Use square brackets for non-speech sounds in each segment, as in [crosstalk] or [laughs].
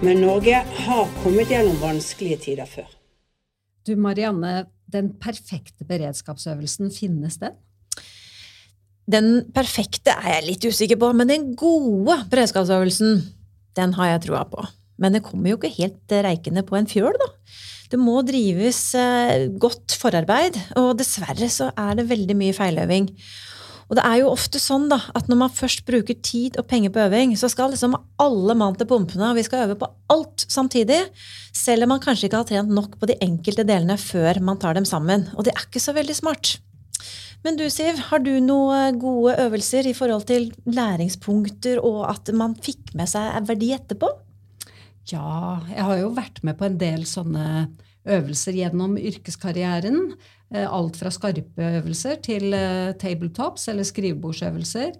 Men Norge har kommet gjennom vanskelige tider før. Du Marianne, den perfekte beredskapsøvelsen, finnes den? Den perfekte er jeg litt usikker på, men den gode beredskapsøvelsen, den har jeg troa på. Men det kommer jo ikke helt reikende på en fjøl, da. Det må drives eh, godt forarbeid, og dessverre så er det veldig mye feiløving. Og det er jo ofte sånn da, at når man først bruker tid og penger på øving, så skal liksom alle mann til pumpene, og vi skal øve på alt samtidig. Selv om man kanskje ikke har trent nok på de enkelte delene før man tar dem sammen. Og det er ikke så veldig smart. Men du, Siv, har du noen gode øvelser i forhold til læringspunkter, og at man fikk med seg verdi etterpå? Ja, jeg har jo vært med på en del sånne øvelser gjennom yrkeskarrieren. Eh, alt fra skarpe øvelser til eh, tabletops eller skrivebordsøvelser.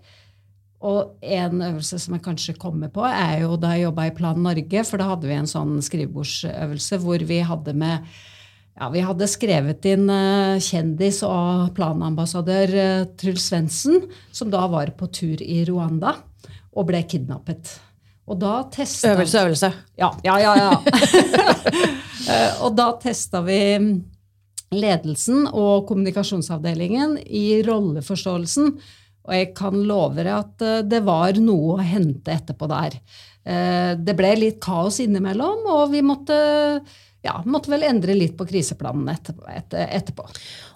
Og en øvelse som jeg kanskje kommer på, er jo da jeg jobba i Plan Norge. For da hadde vi en sånn skrivebordsøvelse hvor vi hadde med ja, Vi hadde skrevet inn uh, kjendis og planambassadør Truls Svendsen, som da var på tur i Rwanda og ble kidnappet. Og da testa Øvelse, øvelse. Ja, ja, ja. ja. [laughs] og da testa vi ledelsen og kommunikasjonsavdelingen i rolleforståelsen. Og jeg kan love dere at eh, det var noe å hente etterpå der. Eh, det ble litt kaos innimellom, og vi måtte ja, måtte vel endre litt på kriseplanen etterpå.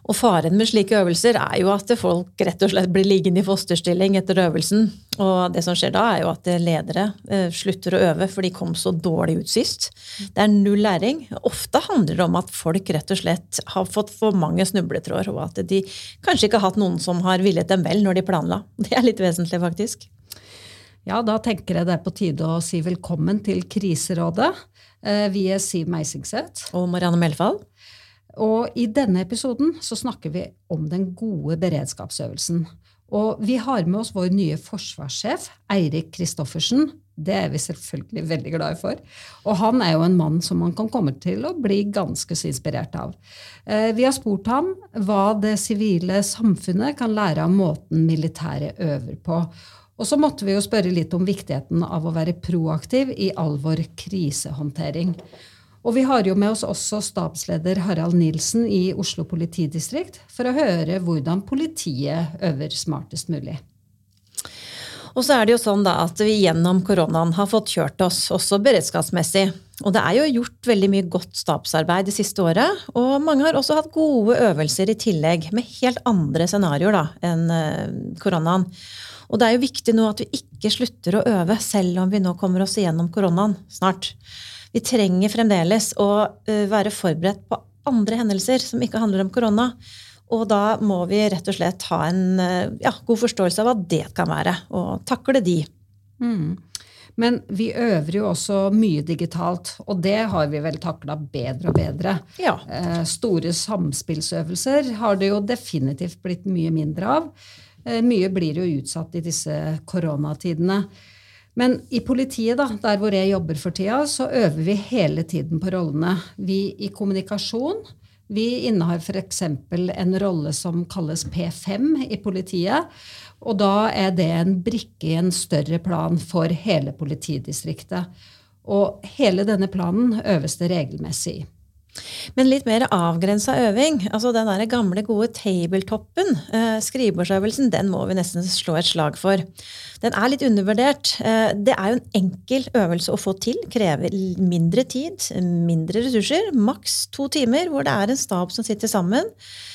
Og faren med slike øvelser er jo at folk rett og slett blir liggende i fosterstilling etter øvelsen. Og det som skjer da, er jo at ledere eh, slutter å øve, for de kom så dårlig ut sist. Det er null læring. Ofte handler det om at folk rett og slett har fått for mange snubletråder, og at de kanskje ikke har hatt noen som har villet dem vel når de planla. [laughs] Det er litt vesentlig, faktisk. Ja, da tenker jeg det er på tide å si velkommen til Kriserådet. Eh, vi er Siv Meisingseth. Og Marianne Melfall. Og i denne episoden så snakker vi om den gode beredskapsøvelsen. Og vi har med oss vår nye forsvarssjef, Eirik Kristoffersen. Det er vi selvfølgelig veldig glade for. Og han er jo en mann som man kan komme til å bli ganske så inspirert av. Eh, vi har spurt ham hva det sivile samfunnet kan lære av måten militæret øver på. Og så måtte vi jo spørre litt om viktigheten av å være proaktiv i all vår krisehåndtering. Og vi har jo med oss også stabsleder Harald Nilsen i Oslo politidistrikt for å høre hvordan politiet øver smartest mulig. Og så er det jo sånn da at vi gjennom koronaen har fått kjørt oss også beredskapsmessig. Og det er jo gjort veldig mye godt stabsarbeid det siste året. Og mange har også hatt gode øvelser i tillegg, med helt andre scenarioer da, enn eh, koronaen. Og det er jo viktig nå at vi ikke slutter å øve, selv om vi nå kommer oss igjennom koronaen snart. Vi trenger fremdeles å eh, være forberedt på andre hendelser som ikke handler om korona. Og da må vi rett og slett ha en eh, ja, god forståelse av hva det kan være, og takle de. Mm. Men vi øver jo også mye digitalt, og det har vi vel takla bedre og bedre. Ja. Eh, store samspillsøvelser har det jo definitivt blitt mye mindre av. Eh, mye blir jo utsatt i disse koronatidene. Men i politiet, da, der hvor jeg jobber for tida, så øver vi hele tiden på rollene. Vi i kommunikasjon. Vi innehar f.eks. en rolle som kalles P5 i politiet. Og da er det en brikke i en større plan for hele politidistriktet. Og hele denne planen øves det regelmessig i. Men litt mer avgrensa øving. altså Den der gamle, gode tabletoppen, eh, skrivebordsøvelsen, den må vi nesten slå et slag for. Den er litt undervurdert. Eh, det er jo en enkel øvelse å få til. Krever mindre tid, mindre ressurser. Maks to timer, hvor det er en stab som sitter sammen.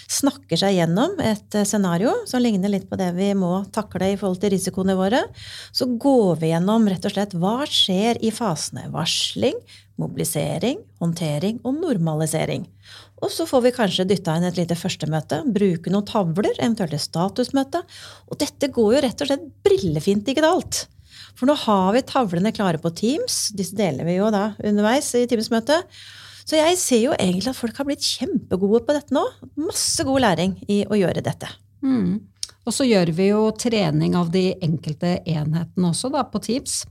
Snakker seg gjennom et eh, scenario som ligner litt på det vi må takle i forhold til risikoene våre. Så går vi gjennom rett og slett hva skjer i fasene varsling, mobilisering, håndtering og normalisering. Og så får vi kanskje dytta inn et lite førstemøte, bruke noen tavler, eventuelt et statusmøte. Og dette går jo rett og slett brillefint digitalt. For nå har vi tavlene klare på Teams. Disse deler vi jo da underveis i Teams-møtet. Så jeg ser jo egentlig at folk har blitt kjempegode på dette nå. Masse god læring i å gjøre dette. Mm. Og så gjør vi jo trening av de enkelte enhetene også da, på Teams.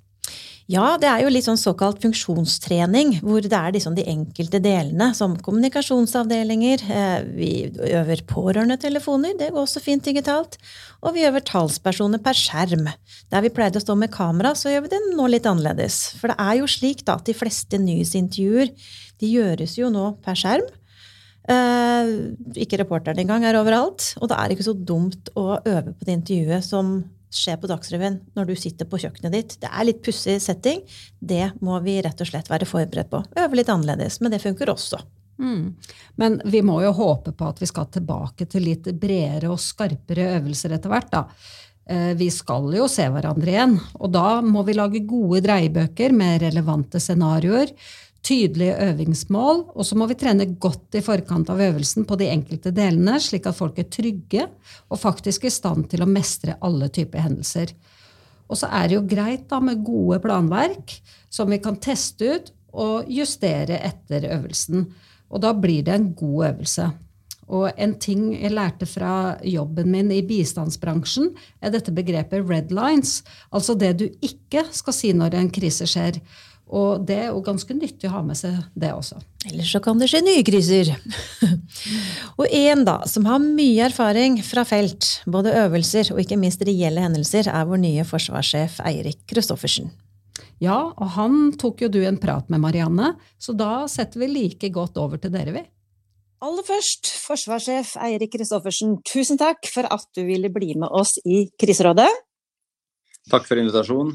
Ja, det er jo litt sånn såkalt funksjonstrening, hvor det er liksom de enkelte delene, som kommunikasjonsavdelinger. Eh, vi øver pårørendetelefoner, det går også fint digitalt. Og vi øver talspersoner per skjerm. Der vi pleide å stå med kamera, så gjør vi det nå litt annerledes. For det er jo slik da at de fleste nyhetsintervjuer de gjøres jo nå per skjerm. Eh, ikke reporteren engang er overalt. Og det er ikke så dumt å øve på det intervjuet som skjer på Dagsrevyen når du sitter på kjøkkenet ditt. Det er litt pussig setting. Det må vi rett og slett være forberedt på. Øve litt annerledes, men det funker også. Mm. Men vi må jo håpe på at vi skal tilbake til litt bredere og skarpere øvelser etter hvert. da. Eh, vi skal jo se hverandre igjen, og da må vi lage gode dreiebøker med relevante scenarioer tydelige øvingsmål, og så må vi trene godt i forkant av øvelsen på de enkelte delene, slik at folk er trygge og faktisk i stand til å mestre alle typer hendelser. Og så er det jo greit da med gode planverk som vi kan teste ut og justere etter øvelsen. Og da blir det en god øvelse. Og en ting jeg lærte fra jobben min i bistandsbransjen, er dette begrepet red lines. Altså det du ikke skal si når en krise skjer. Og det er jo ganske nyttig å ha med seg det også. Ellers så kan det skje nye kriser. [laughs] og en da, som har mye erfaring fra felt, både øvelser og ikke minst reelle hendelser, er vår nye forsvarssjef Eirik Kristoffersen. Ja, og han tok jo du en prat med, Marianne, så da setter vi like godt over til dere, vi. Aller først, forsvarssjef Eirik Kristoffersen, tusen takk for at du ville bli med oss i Kriserådet. Takk for invitasjonen.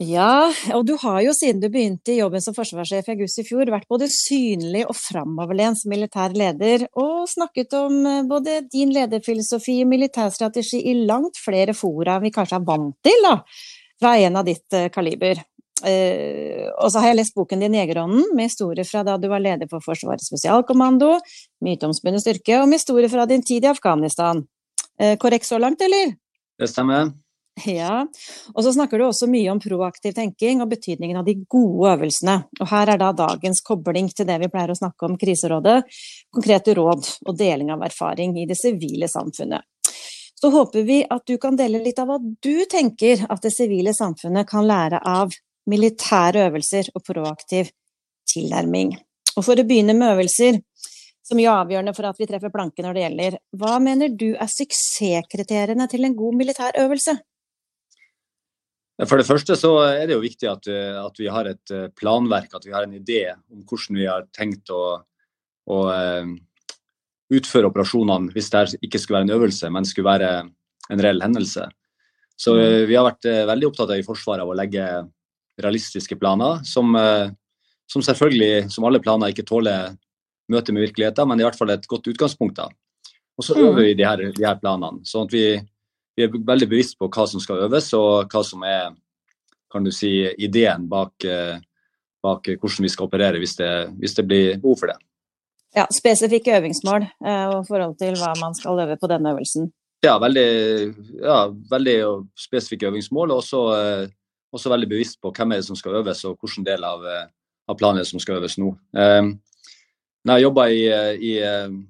Ja, og du har jo siden du begynte i jobben som forsvarssjef i august i fjor, vært både synlig og framoverlent som militær leder, og snakket om eh, både din lederfilosofi og militærstrategi i langt flere fora vi kanskje er vant til, da, fra en av ditt eh, kaliber. Uh, og så har jeg lest boken din 'Jegerånden', med historier fra da du var leder for Forsvarets spesialkommando, myteomspunnet styrke, og med historier fra din tid i Afghanistan. Korrekt så langt, eller? Det stemmer. Ja, og så snakker du også mye om proaktiv tenking og betydningen av de gode øvelsene. Og her er da dagens kobling til det vi pleier å snakke om Kriserådet, konkrete råd og deling av erfaring i det sivile samfunnet. Så håper vi at du kan dele litt av hva du tenker at det sivile samfunnet kan lære av militære øvelser og proaktiv tilnærming. Og for å begynne med øvelser, som er avgjørende for at vi treffer planken når det gjelder, hva mener du er suksesskriteriene til en god militær øvelse? For det første så er det jo viktig at, eh, at, vi har et eh, planverk, at vi har en idé om hvordan vi har tenkt å, å uh, utføre operasjonene hvis det ikke skulle være en øvelse, men skulle være en reell hendelse. Så uh, vi har vært veldig opptatt av i Forsvaret av å legge realistiske planer, som, som, selvfølgelig, som alle planer, ikke tåler møte med virkeligheten, men i hvert fall et godt utgangspunkt. da. Og så øver vi de her, de her planene, sånn at vi vi er veldig bevisst på hva som skal øves, og hva som er kan du si, ideen bak, eh, bak hvordan vi skal operere hvis det, hvis det blir behov for det. Ja, Spesifikke øvingsmål eh, og forhold til hva man skal øve på denne øvelsen. Ja, veldig, ja, veldig spesifikke øvingsmål, og også, eh, også, veldig bevisst på hvem er det som skal øves, og hvilken del av, av planen som skal øves nå. Når jeg jobba i, i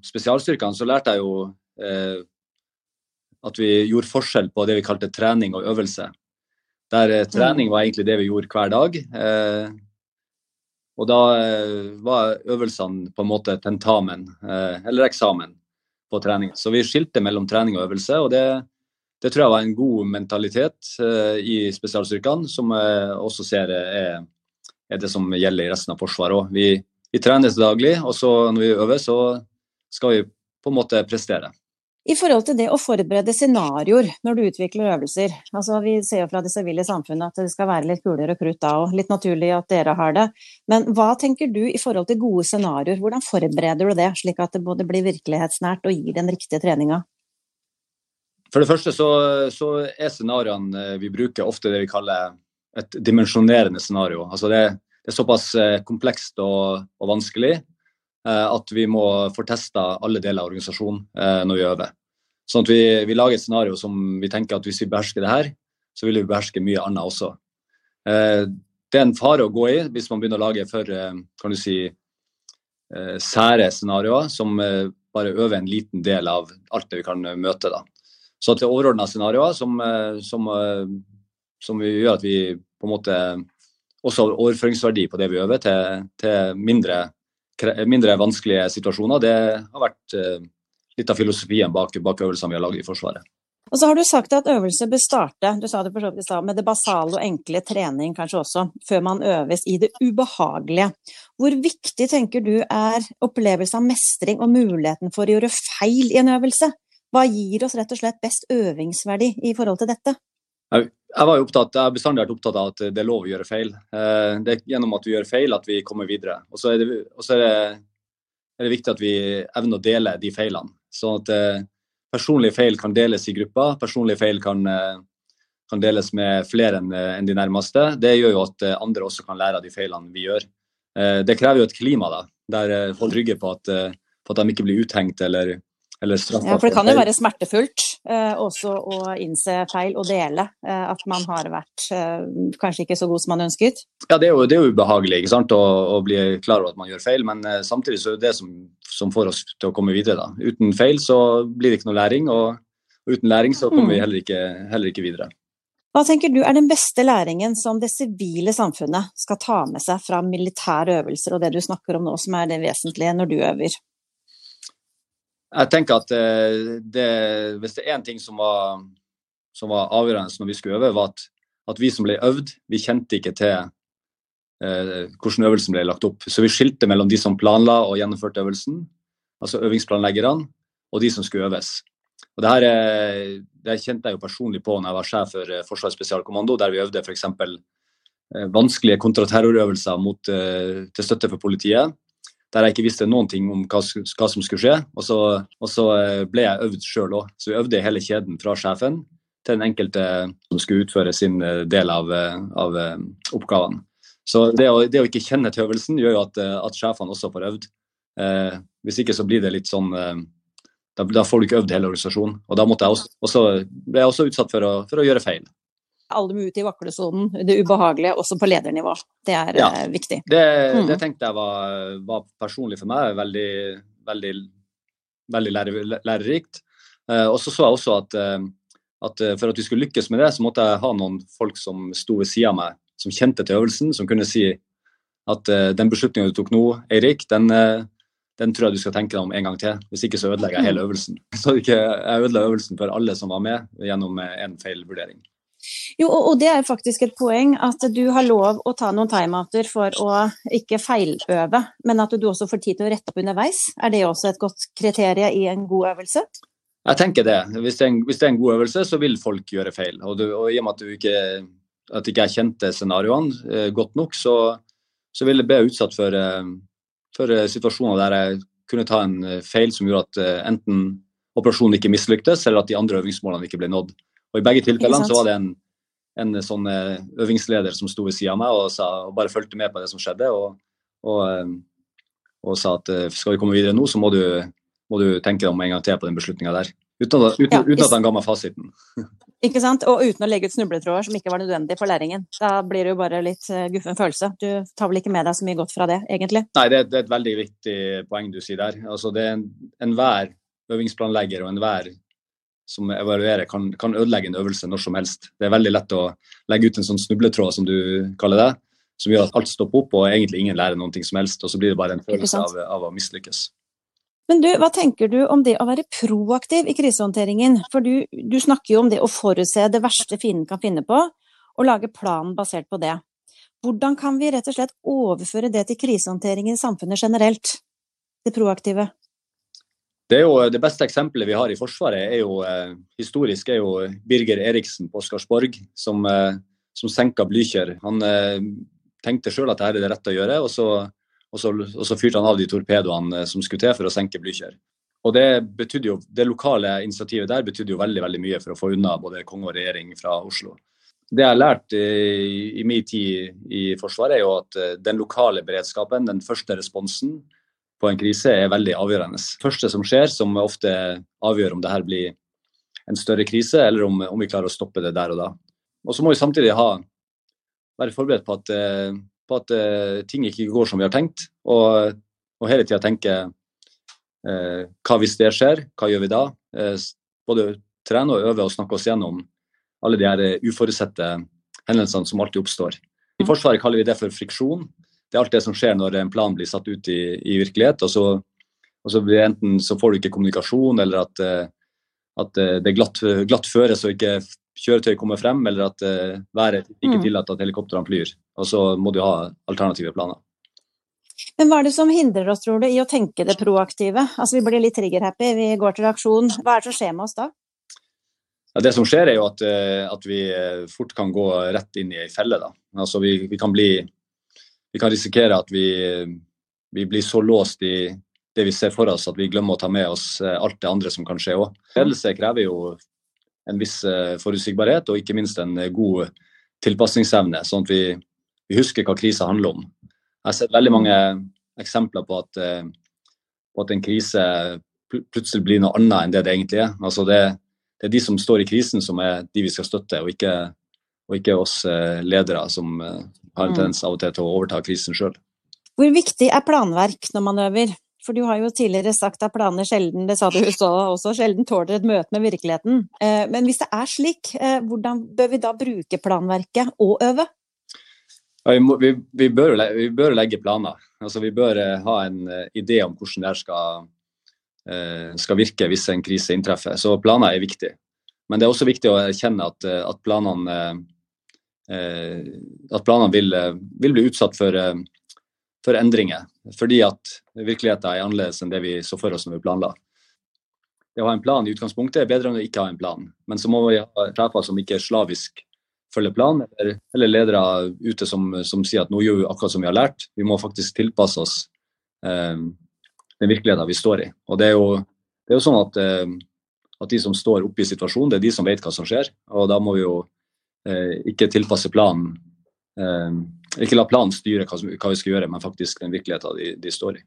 spesialstyrkene, så lærte jeg jo eh, at vi gjorde forskjell på det vi kalte trening og øvelse. Der eh, trening mm. var egentlig det vi gjorde hver dag. Eh, og da eh, var øvelsene på en måte tentamen, eller eksamen, på trening. Så vi skilte mellom trening og øvelse, og det, det tror jeg var en god mentalitet i spesialstyrkene, som jeg også ser er, er, det som gjelder i resten av Forsvaret òg. Vi, vi trenes daglig, og så når vi øver, så skal vi på en måte prestere. I forhold til det å forberede scenarioer når du utvikler øvelser. Altså, vi ser jo fra det sivile samfunnet at det skal være litt kuler og krutt da, og litt naturlig at dere har det. Men hva tenker du i forhold til gode scenarioer? Hvordan forbereder du det, slik at det både blir virkelighetsnært og gir den riktige treninga? For det første så, så er scenarioene eh, vi bruker ofte det vi kaller et dimensjonerende scenario. Altså det, det er såpass eh, komplekst og, og vanskelig at vi må få testa alle deler av organisasjonen eh, når vi øver. Sånn at vi, vi, lager et scenario som vi tenker at hvis vi behersker det her, så vil vi beherske mye annet også. Det er en fare å gå i hvis man begynner å lage for kan du si, sære scenarioer som bare øver en liten del av alt det vi kan møte. da. Så til overordna scenarioer som, som, som gjør at vi på en måte også har overføringsverdi på det vi øver, til, til mindre, mindre, vanskelige situasjoner. Det har vært eh, litt av filosofien bak, bak øvelsene vi har laget i Forsvaret. Og så har du sagt at øvelser bør starte du sa det for så vidt med det basale og enkle trening kanskje også, før man øves i det ubehagelige. Hvor viktig tenker du er opplevelse av mestring og muligheten for å gjøre feil i en øvelse? Hva gir oss rett og slett best øvingsverdi i forhold til dette? Jeg, var jo opptatt, har bestandig vært opptatt av at det er lov å gjøre feil. Eh, det er gjennom at vi gjør feil at vi kommer videre. Og så er er er det viktig at vi evner å dele de feilene. Sånn at eh, personlige feil kan deles i grupper. Personlige feil kan, eh, kan deles med flere enn de nærmeste. Det gjør jo at andre også kan lære av de feilene vi gjør. Det krever jo et klima da, der folk trygger på at, på at de ikke blir uthengt eller eller straffa. Ja, for det kan jo være smertefullt eh, også å innse feil og dele eh, at man har vært eh, kanskje ikke så god som man ønsket? Ja, det er jo, det er jo ubehagelig ikke sant? Å, å, bli klar over at man gjør feil, men eh, samtidig så er det det som, som, får oss til å komme videre. Da. Uten feil så blir det ikke noe læring, og uten læring så kommer mm. vi heller ikke, heller ikke videre. Hva tenker du er den beste læringen som det sivile samfunnet skal ta med seg fra militære øvelser og det du snakker om nå, som er det vesentlige når du øver? Jeg tenker at eh, det, hvis det er én ting som var, som var, avgjørende når vi skulle øve, var at, at, vi som ble øvd, vi kjente ikke til eh, hvordan øvelsen ble lagt opp. Så vi skilte mellom de som planla og gjennomførte øvelsen, altså øvingsplanleggerne, og de som skulle øves. Og det her det kjente jeg jo personlig på når jeg var sjef for eh, Forsvarets spesialkommando, der vi øvde f.eks. Eh, vanskelige kontraterrorøvelser mot, til støtte for politiet der jeg ikke visste noen ting om hva, hva som skulle skje. Og så, og så eh, ble jeg øvd sjøl òg. Så vi øvde hele kjeden fra sjefen til den enkelte som skulle utføre sin eh, del av, eh, av oppgavene. Så det å, det å, ikke kjenne til øvelsen gjør jo at, at sjefene også får øvd. Eh, hvis ikke så blir det litt sånn eh, da, da, får du ikke øvd hele organisasjonen. Og da måtte jeg også, også, ble jeg også utsatt for å, for å gjøre feil alle må ut i vaklesonen, det ubehagelige, også på ledernivå. Det er ja, eh, viktig. Det, mm. det, tenkte jeg var, var, personlig for meg veldig, veldig, veldig lærerikt. Eh, og så så jeg også at, eh, at, for at vi skulle lykkes med det, så måtte jeg ha noen folk som sto ved sida av meg, som kjente til øvelsen, som kunne si at den beslutninga du tok nå, Eirik, den, den tror jeg du skal tenke deg om en gang til. Hvis ikke så ødelegger jeg hele øvelsen. [laughs] Så jeg ødela øvelsen for alle som var med, gjennom en feil vurdering. Jo, og det er faktisk et poeng at du har lov å ta noen timeouter for å ikke feiløve, men at du også får tid til å rette opp underveis. Er det også et godt kriterium i en god øvelse? Jeg tenker det. Hvis det er en, det er en god øvelse, så vil folk gjøre feil. Og, du, og i og med at du ikke, at ikke jeg kjente scenarioene eh, godt nok, så, så vil jeg bli utsatt for, eh, for, eh, situasjoner der jeg kunne ta en feil som gjorde at enten operasjonen ikke mislyktes, eller at de andre øvingsmålene ikke ble nådd. Og I begge tilfellene så var det en, en sånn eh, øvingsleder som sto ved sida av meg og, sa, og, bare fulgte med på det som skjedde. Og, og, eh, og, sa at eh, skal vi komme videre nå, så må du, må du tenke deg om en gang til på den beslutninga der. Uten, uten, ja, uten, at han ga meg fasiten. [laughs] Ikke sant? Og uten å legge ut snubletråder som ikke var nødvendig for læringen. Da blir det jo bare litt guffen følelse. Du tar vel ikke med deg så mye godt fra det, egentlig? Nei, det, det er et veldig viktig poeng du sier der. Altså, det er enhver en øvingsplanlegger og enhver som evaluerer, kan, kan, ødelegge en øvelse når som helst. Det er veldig lett å legge ut en sånn snubletråd, som du kaller det, som gjør at alt stopper opp og egentlig ingen lærer noe som helst. Og så blir det bare en følelse av, av, å mislykkes. Men du, hva tenker du om det å være proaktiv i krisehåndteringen? For du, du snakker jo om det å forutse det verste fienden kan finne på, og lage planen basert på det. Hvordan kan vi rett og slett overføre det til krisehåndtering i samfunnet generelt? Det proaktive? Det, jo, det beste eksempelet vi har i Forsvaret, er jo eh, historisk er jo Birger Eriksen på Skarsborg, som, eh, som senka Blücher. Han eh, tenkte sjøl at dette er det rette å gjøre, og så, og, så, og så, fyrte han av de torpedoene eh, som skulle til for å senke Blücher. Og det, jo, det lokale initiativet der betydde jo veldig veldig mye for å få unna både konge og regjering fra Oslo. Det jeg har lært i, i min tid i Forsvaret, er jo at eh, den lokale beredskapen, den første responsen, på en krise er veldig avgjørende. Det første som skjer, som ofte avgjør om det her blir en større krise, eller om, om vi klarer å stoppe det der og da. Og så må vi samtidig ha være forberedt på at, uh, på at uh, ting ikke går som vi har tenkt. Og, og hele tida tenke eh, hva hvis det skjer, hva gjør vi da? både trene og øve og snakke oss gjennom alle de her uforutsette hendelsene som alltid oppstår. I Forsvaret kaller vi det for friksjon. Det er alt det som skjer når en plan blir satt ut i, i virkelighet. og så, og så Enten så får du ikke kommunikasjon, eller at, at det er glatt, glatt føre så ikke kjøretøy kommer frem, eller at uh, været ikke mm. tillater at helikoptrene flyr. Og så må du ha alternative planer. Men hva er det som hindrer oss, tror du, i å tenke det proaktive? Altså Vi blir litt trigger-happy, vi går til aksjon. Hva er det som skjer med oss da? Ja, det som skjer, er jo at, at, vi eh, fort kan gå rett inn i ei felle. da. Altså vi, vi, kan bli Vi kan risikere at vi, vi blir så låst i det vi ser for oss, at vi glemmer å ta med oss alt det andre som kan skje òg. Ledelse krever jo en viss eh, forutsigbarhet og ikke minst en eh, god tilpasningsevne, sånn at vi, vi husker hva krisa handler om. Jeg har sett veldig mange eksempler på at, eh, på at en krise plutselig blir noe annet enn det det egentlig er. Altså det, det, er de som står i krisen som er de vi skal støtte, og ikke, og ikke oss ledere som har en tendens av og til til å overta krisen sjøl. Hvor viktig er planverk når man øver? For du har jo tidligere sagt at planer sjelden, det sa du også, sjelden tåler et møte med virkeligheten. Eh, men hvis det er slik, eh, hvordan bør vi da bruke planverket og øve? Ja, vi, må, vi, vi, bør, vi, bør, legge planer. Altså, vi bør eh, ha en idé om hvordan det skal, skal, virke hvis en krise inntreffer. Så planer er viktig. Men det er også viktig å erkjenne at, at planene, at planene vil, vil, bli utsatt for for endringer. Fordi at virkeligheten er annerledes enn det vi så for oss når vi planla. Det å ha en plan i utgangspunktet er bedre enn å ikke ha en plan. Men så må vi ha sjefer som ikke slavisk følger planen, eller, eller, ledere ute som, som, sier at nå gjør vi akkurat som vi har lært. Vi må faktisk tilpasse oss eh, den virkeligheten vi står i. Og det er jo, det er jo sånn at, eh, at, de som står oppe i situasjonen, det er de som vet hva som skjer. Og da må vi jo eh, ikke tilpasse planen eh, ikke la planen styre hva, hva, vi skal gjøre, men faktisk den virkeligheten de, de står i.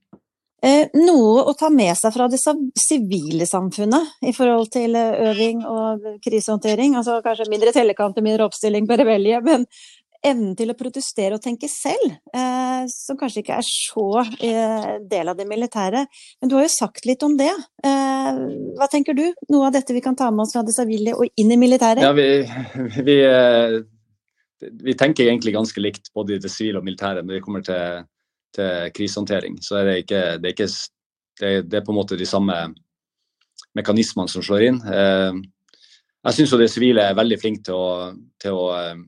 Eh, noe å ta med seg fra det sivile samfunnet i forhold til eh, øving og krisehåndtering? Altså kanskje mindre tellekanter, mindre oppstilling på revelje, men evnen til å protestere og tenke selv, eh, som kanskje ikke er så eh, del av det militære. Men du har jo sagt litt om det. Eh, hva tenker du? Noe av dette vi kan ta med oss fra det sivile og inn i militæret? Ja, vi, [laughs] vi eh, vi tenker egentlig ganske likt både i det sivile og militære når det kommer til, til krisehåndtering. Så er det ikke, det er, ikke det, det er, på en måte de samme mekanismene som slår inn. Eh, jeg syns det sivile er veldig flinke til å, til å eh,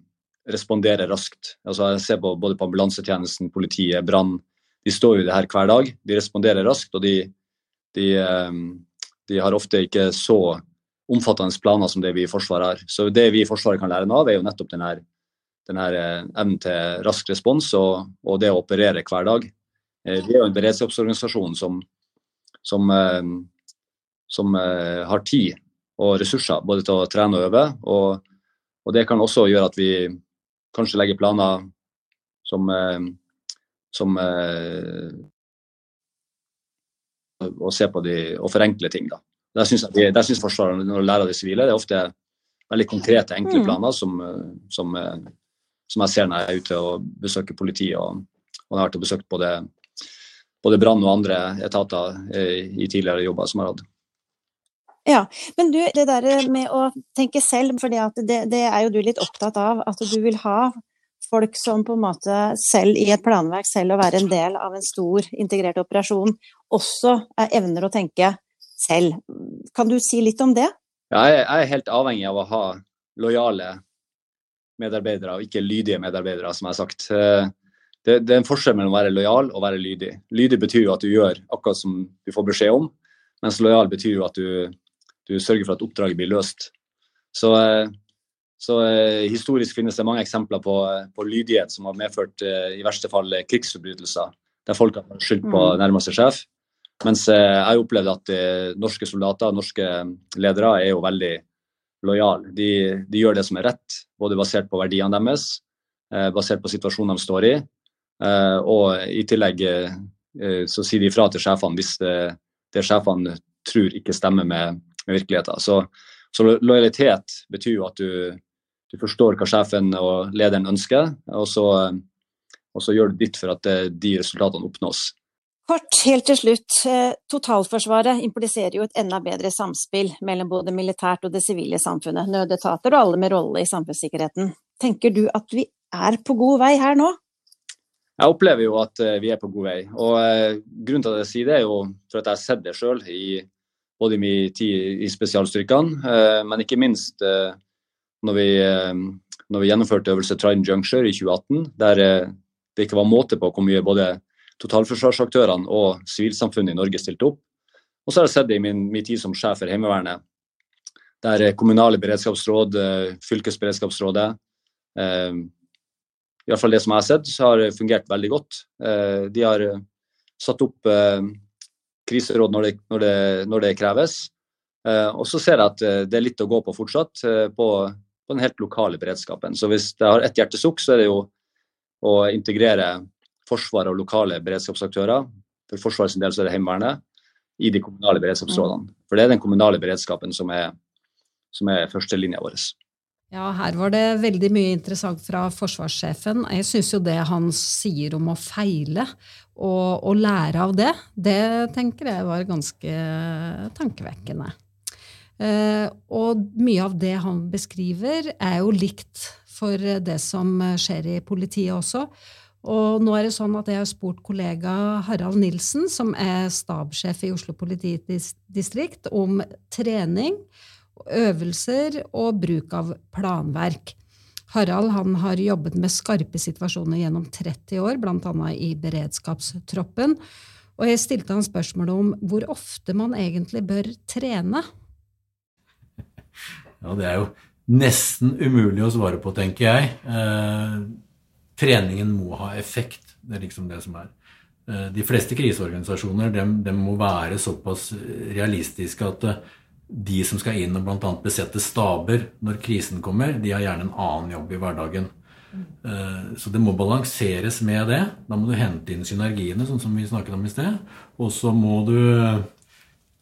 respondere raskt. Altså jeg ser på både på ambulansetjenesten, politiet, brann. De står jo i det her hver dag. De responderer raskt, og de, de, eh, de har ofte ikke så omfattende planer som det vi i Forsvaret har. Så det vi i Forsvaret kan lære av, er jo nettopp den her denne eh, evnen til rask respons og, og, det å operere hver dag. Eh, vi er jo en beredskapsorganisasjon som, som, eh, som har tid og ressurser både til å trene og øve. Og, og, det kan også gjøre at vi kanskje legge planer som, som å se på de, og forenkle ting. da. Der syns Forsvaret, når du lærer de sivile, det er ofte veldig konkrete, enkle mm. planer som, som som jeg ser når jeg er ute og besøker politiet. Og, og jeg har vært og besøkt både, både brann og andre etater i tidligere jobber som jeg har hatt. Ja, men du, det der med å tenke selv, for det, det, er jo du litt opptatt av. At du vil ha folk som på en måte selv i et planverk, selv å være en del av en stor integrert operasjon, også er evner å tenke selv. Kan du si litt om det? Ja, jeg er helt avhengig av å ha lojale medarbeidere, og ikke lydige medarbeidere, som jeg har sagt. Eh, det, det, er en forskjell mellom å være lojal og være lydig. Lydig betyr jo at du gjør akkurat som du får beskjed om, mens lojal betyr jo at du, du sørger for at oppdraget blir løst. Så, eh, så eh, historisk finnes det mange eksempler på, på, lydighet som har medført i verste fall krigsforbrytelser, der folk har skyldt på mm. nærmeste sjef. Mens jeg har opplevd at norske soldater, norske ledere, er jo veldig lojale. De, de, gjør det som er rett, både basert på verdiene deres, eh, basert på situasjonen de står i. Eh, og i tillegg eh, så sier de ifra til sjefene hvis det, det sjefene tror ikke stemmer med, med virkeligheten. Så, så, lojalitet betyr jo at du, du forstår hva sjefen og lederen ønsker, og så, og så gjør du ditt for at de resultatene oppnås. Kort, helt til slutt. Totalforsvaret impliserer jo et enda bedre samspill mellom både militært og det sivile samfunnet, nødetater og alle med rolle i samfunnssikkerheten. Tenker du at vi er på god vei her nå? Jeg opplever jo at vi er på god vei. og Grunnen til at jeg sier det, er jo for at jeg har sett det sjøl, både i min tid i spesialstyrkene, men ikke minst når vi, når vi gjennomførte øvelse Trident Juncture i 2018, der det ikke var måte på hvor mye både totalforsvarsaktørene og sivilsamfunnet i Norge stilte opp. Og så har jeg sett det i min, min tid som sjef for Heimevernet, der kommunale beredskapsråd, fylkesberedskapsrådet eh, fall det som jeg har sett, har fungert veldig godt. Eh, de har satt opp eh, kriseråd når det, når det, når det kreves. Eh, og så ser jeg at det er litt å gå på fortsatt, på, på den helt lokale beredskapen. Så hvis jeg har ett hjertesukk, så er det jo å integrere Forsvaret og lokale beredskapsaktører. For Forsvarets del så er det Heimevernet i de kommunale beredskapsrådene. For det er den kommunale beredskapen som er, som er førstelinja vår. Ja, her var det veldig mye interessant fra forsvarssjefen. Jeg syns jo det han sier om å feile og, og, lære av det, det tenker jeg var ganske tankevekkende. Eh, og mye av det han beskriver, er jo likt for det som skjer i politiet også. Og nå er det sånn at jeg har spurt kollega Harald Nilsen, som er stabssjef i Oslo politidistrikt, om trening, øvelser og bruk av planverk. Harald han har jobbet med skarpe situasjoner gjennom 30 år, bl.a. i beredskapstroppen. Og jeg stilte han spørsmålet om hvor ofte man egentlig bør trene. [laughs] Ja, det er jo nesten umulig å svare på, tenker jeg. Eh, treningen må ha effekt. Det er liksom det som er. Eh, de fleste kriseorganisasjoner de, de må være såpass realistiske at eh, de som skal inn og bl.a. besette staber når krisen kommer, de har gjerne en annen jobb i hverdagen. Eh, så det må balanseres med det. Da må du hente inn synergiene, sånn som vi snakket om i sted. Og så må du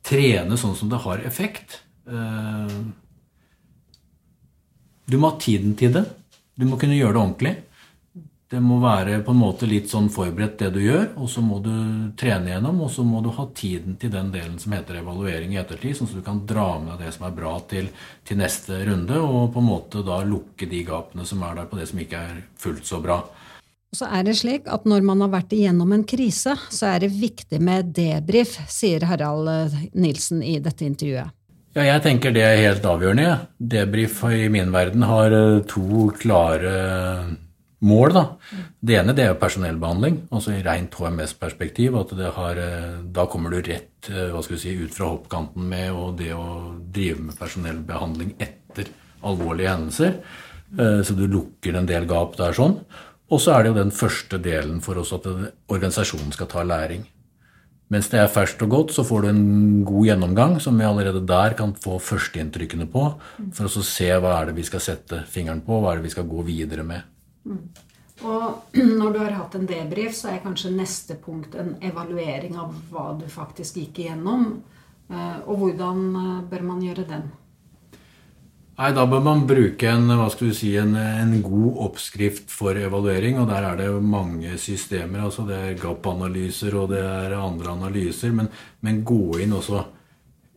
trene sånn som det har effekt. Du må ha tiden til det. Du må kunne gjøre det ordentlig. Det må være på en måte litt sånn forberedt, det du gjør, og så må du trene gjennom, og så må du ha tiden til den delen som heter evaluering i ettertid, sånn at du kan dra med deg det som er bra, til, til, neste runde, og på en måte da lukke de gapene som er der på det som ikke er fullt så bra. Og så er det slik at Når man har vært igjennom en krise, så er det viktig med debrief, sier Harald Nilsen i dette intervjuet. Ja, jeg tenker det er helt avgjørende. Ja. Debrief i min verden har eh, to klare mål. Da Det ene det er jo personellbehandling, altså i rent HMS-perspektiv. at har, eh, Da kommer du rett eh, hva skal vi si, ut fra hoppkanten med og det å drive med personellbehandling etter alvorlige hendelser. Så du lukker en del gap der sånn. Og så er det jo den første delen for oss at organisasjonen skal ta læring. Mens det er ferskt og godt, så får du en god gjennomgang som vi allerede der kan få førsteinntrykkene på, for å se hva er det vi skal sette fingeren på, hva er det vi skal gå videre med. Mm. Og [clears throat] når du har hatt en debrief, så er kanskje neste punkt en evaluering av hva du faktisk gikk igjennom. Eh, og hvordan eh, bør man gjøre den? Nei, Da bør man bruke en, hva skal du si, en, en, god oppskrift for evaluering. og Der er det mange systemer. altså Det er GAP-analyser og det er andre analyser. Men, men, gå inn og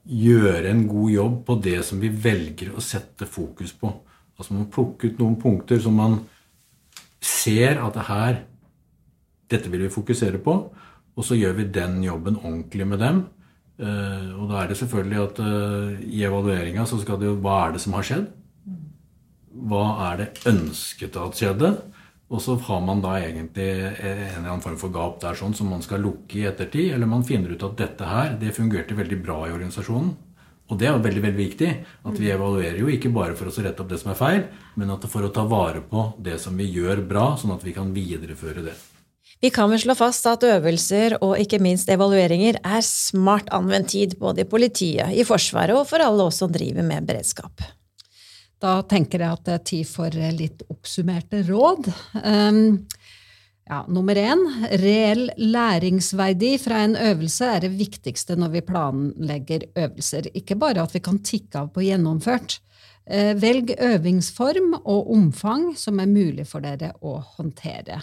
gjøre en god jobb på det som vi velger å sette fokus på. Altså Man plukke ut noen punkter som man ser at det her Dette vil vi fokusere på. Og så gjør vi den jobben ordentlig med dem. Uh, og da er det selvfølgelig at uh, i evalueringa så skal det jo Hva er det som har skjedd? Hva er det ønsket at skjedde? Og så har man da egentlig en eller annen form for gap der sånn som man skal lukke i ettertid. Eller man finner ut at dette her, det fungerte veldig bra i organisasjonen. Og det er jo veldig veldig viktig. At vi evaluerer jo ikke bare for å rette opp det som er feil, men at for å ta vare på det som vi gjør bra, sånn at vi kan videreføre det. Vi kan vel slå fast at øvelser og ikke minst evalueringer er smart anvendt tid både i politiet, i Forsvaret og for alle oss som driver med beredskap. Da tenker jeg at det er tid for litt oppsummerte råd. Um, ja, nummer én, reell læringsverdi fra en øvelse er det viktigste når vi planlegger øvelser. Ikke bare at vi kan tikke av på gjennomført, Eh, velg øvingsform og omfang som er mulig for dere å håndtere.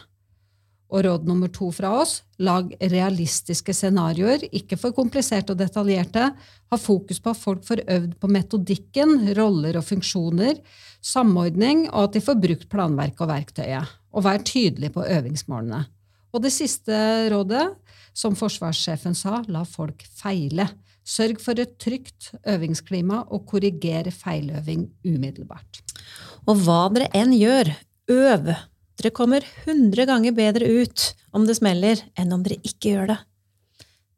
Og råd nummer to fra oss lag realistiske scenarioer, ikke for kompliserte og detaljerte. Ha fokus på at folk får øvd på metodikken, roller og funksjoner, samordning, og at de får brukt planverket og verktøyet. Og vær tydelig på øvingsmålene. Og det siste rådet, som forsvarssjefen sa, la folk feile. Sørg for et trygt øvingsklima, og korriger feiløving umiddelbart. Og hva dere enn gjør, øv! Dere kommer hundre ganger bedre ut om det smeller, enn om dere ikke gjør det.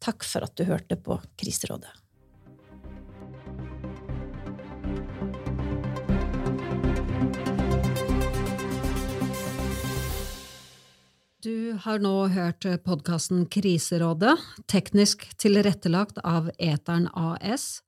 Takk for at du hørte på Kriserådet. Du har nå hørt podkasten Kriserådet, teknisk tilrettelagt av Eteren AS.